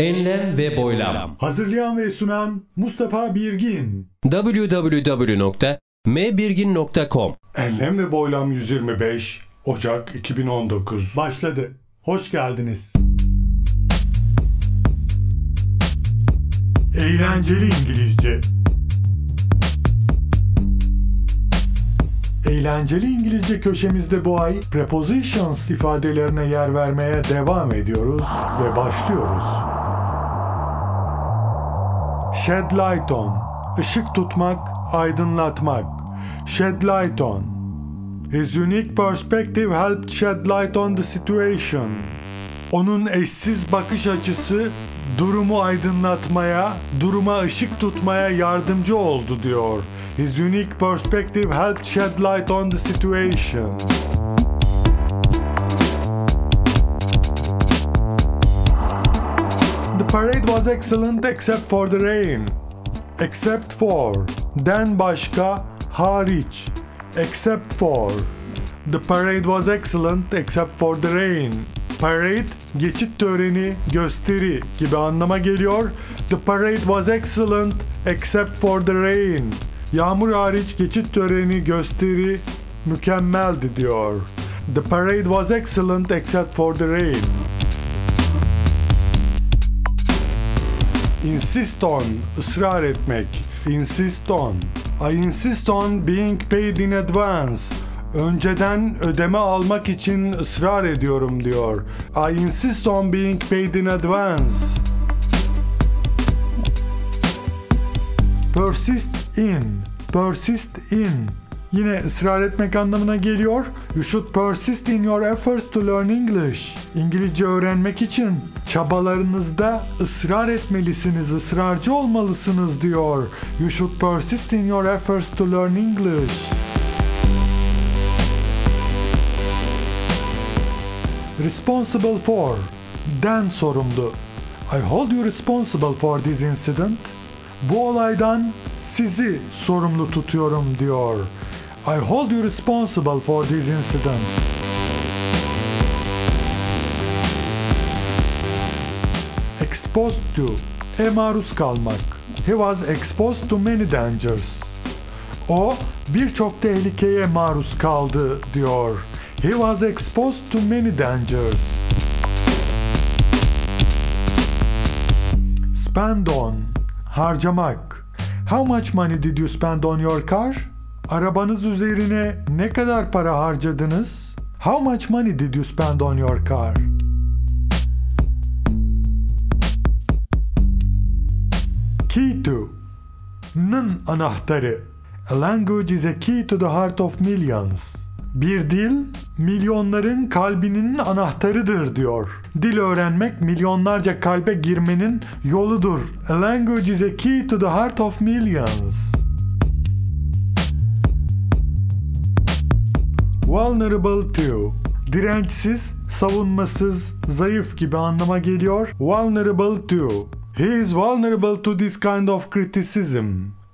Enlem ve boylam. Hazırlayan ve sunan Mustafa Birgin. www.mbirgin.com Enlem ve Boylam 125 Ocak 2019 başladı. Hoş geldiniz. Eğlenceli İngilizce Eğlenceli İngilizce köşemizde bu ay prepositions ifadelerine yer vermeye devam ediyoruz ve başlıyoruz. Shed light on. Işık tutmak, aydınlatmak. Shed light on. His unique perspective helped shed light on the situation. Onun eşsiz bakış açısı durumu aydınlatmaya, duruma ışık tutmaya yardımcı oldu diyor. His unique perspective helped shed light on the situation. Parade was excellent except for the rain. Except for. Den başka, hariç. Except for. The parade was excellent except for the rain. Parade, geçit töreni, gösteri gibi anlama geliyor. The parade was excellent except for the rain. Yağmur hariç geçit töreni, gösteri mükemmeldi diyor. The parade was excellent except for the rain. Insist on, ısrar etmek. Insist on. I insist on being paid in advance. Önceden ödeme almak için ısrar ediyorum diyor. I insist on being paid in advance. Persist in. Persist in. Yine ısrar etmek anlamına geliyor. You should persist in your efforts to learn English. İngilizce öğrenmek için çabalarınızda ısrar etmelisiniz, ısrarcı olmalısınız diyor. You should persist in your efforts to learn English. Responsible for. Den sorumlu. I hold you responsible for this incident. Bu olaydan sizi sorumlu tutuyorum diyor. I hold you responsible for this incident. Exposed to. E maruz kalmak. He was exposed to many dangers. O birçok tehlikeye maruz kaldı diyor. He was exposed to many dangers. Spend on. Harcamak. How much money did you spend on your car? Arabanız üzerine ne kadar para harcadınız? How much money did you spend on your car? Key to. Nın anahtarı. A language is a key to the heart of millions. Bir dil milyonların kalbinin anahtarıdır diyor. Dil öğrenmek milyonlarca kalbe girmenin yoludur. A language is a key to the heart of millions. Vulnerable to dirençsiz, savunmasız, zayıf gibi anlama geliyor. Vulnerable to. He is vulnerable to this kind of criticism.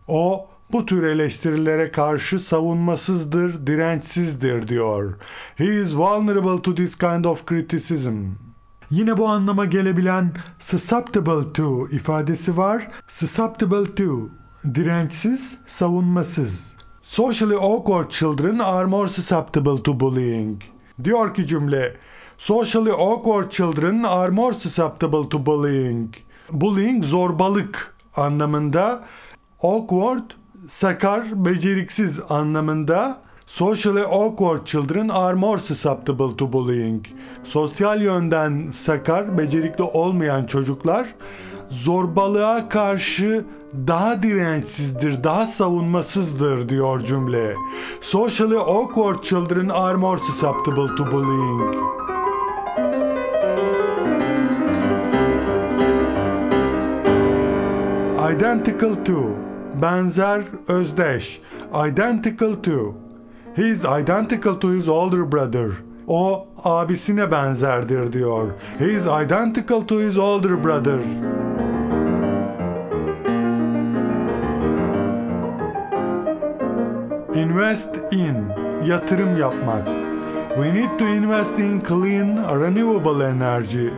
O bu tür eleştirilere karşı savunmasızdır, dirençsizdir diyor. He is vulnerable to this kind of criticism. Yine bu anlama gelebilen susceptible to ifadesi var. Susceptible to, dirençsiz, savunmasız. Socially awkward children are more susceptible to bullying. Diyor ki cümle, Socially awkward children are more susceptible to bullying. Bullying zorbalık anlamında. Awkward sakar, beceriksiz anlamında Socially awkward children are more susceptible to bullying. Sosyal yönden sakar, becerikli olmayan çocuklar zorbalığa karşı daha dirençsizdir, daha savunmasızdır diyor cümle. Socially awkward children are more susceptible to bullying. Identical to benzer, özdeş. Identical to. He is identical to his older brother. O abisine benzerdir diyor. He is identical to his older brother. Invest in. Yatırım yapmak. We need to invest in clean, renewable energy.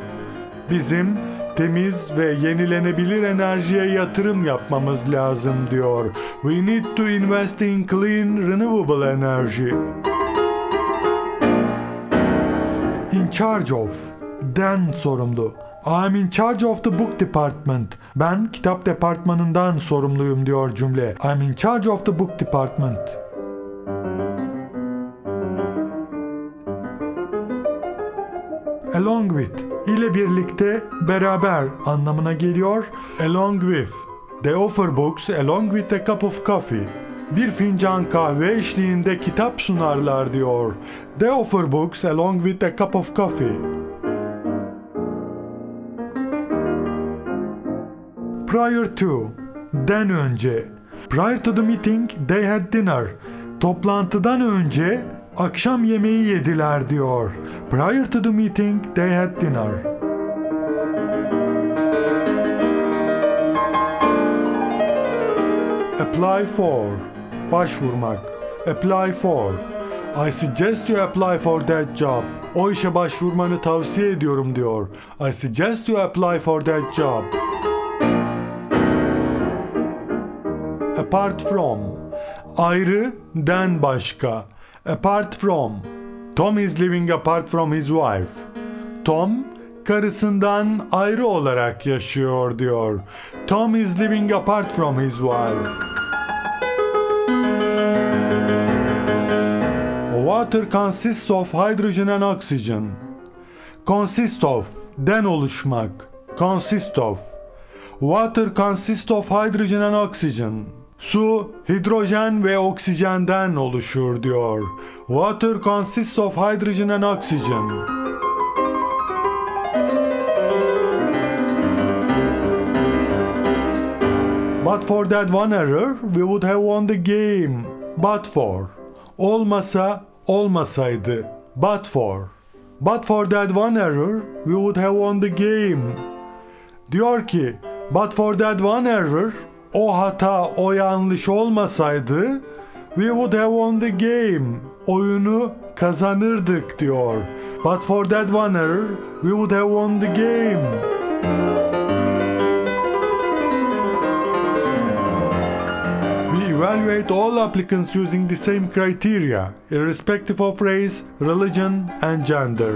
Bizim temiz ve yenilenebilir enerjiye yatırım yapmamız lazım diyor. We need to invest in clean renewable energy. In charge of. Den sorumlu. I'm in charge of the book department. Ben kitap departmanından sorumluyum diyor cümle. I'm in charge of the book department. With ile birlikte beraber anlamına geliyor. Along with. They offer books along with a cup of coffee. Bir fincan kahve eşliğinde kitap sunarlar diyor. They offer books along with a cup of coffee. Prior to, den önce. Prior to the meeting, they had dinner. Toplantıdan önce akşam yemeği yediler diyor. Prior to the meeting, they had dinner. Apply for, başvurmak. Apply for. I suggest you apply for that job. O işe başvurmanı tavsiye ediyorum diyor. I suggest you apply for that job. Apart from. Ayrı den başka. Apart from. Tom is living apart from his wife. Tom karısından ayrı olarak yaşıyor diyor. Tom is living apart from his wife. Water consists of hydrogen and oxygen. Consist of den oluşmak. Consist of. Water consists of hydrogen and oxygen. Su, hidrojen ve oksijenden oluşur diyor. Water consists of hydrogen and oxygen. But for that one error, we would have won the game. But for. Olmasa, olmasaydı. But for. But for that one error, we would have won the game. Diyor ki, but for that one error, o hata, o yanlış olmasaydı, we would have won the game. Oyunu kazanırdık diyor. But for that error, we would have won the game. We evaluate all applicants using the same criteria, irrespective of race, religion, and gender.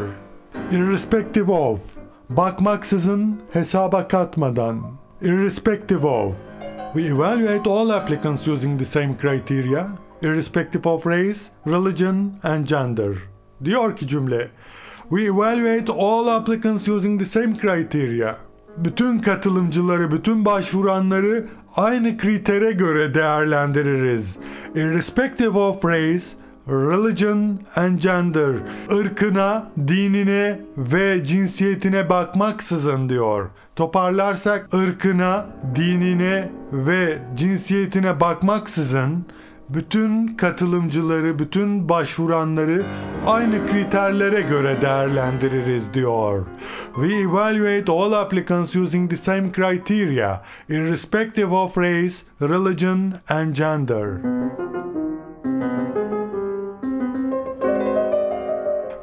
Irrespective of, bakmaksızın, hesaba katmadan. Irrespective of. We evaluate all applicants using the same criteria, irrespective of race, religion, and gender. Diyor ki cümle, We evaluate all applicants using the same criteria. Bütün katılımcıları, bütün başvuranları aynı kritere göre değerlendiririz. Irrespective of race, religion and gender. ırkına, dinine ve cinsiyetine bakmaksızın diyor. Toparlarsak ırkına, dinine ve cinsiyetine bakmaksızın bütün katılımcıları, bütün başvuranları aynı kriterlere göre değerlendiririz diyor. We evaluate all applicants using the same criteria, irrespective of race, religion and gender.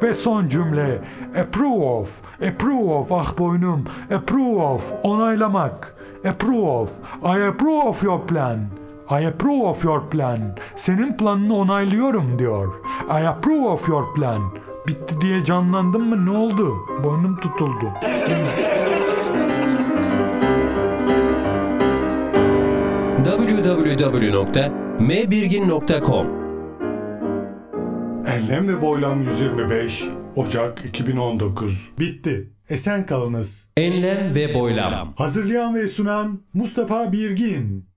Ve son cümle approve of, approve of ah boynum, approve of, onaylamak, approve of, I approve of your plan. I approve of your plan. Senin planını onaylıyorum diyor. I approve of your plan. Bitti diye canlandın mı ne oldu? Boynum tutuldu. www.mbirgin.com Enlem ve Boylam 125 Ocak 2019 Bitti. Esen kalınız. Enlem ve boylam. Hazırlayan ve sunan Mustafa Birgin.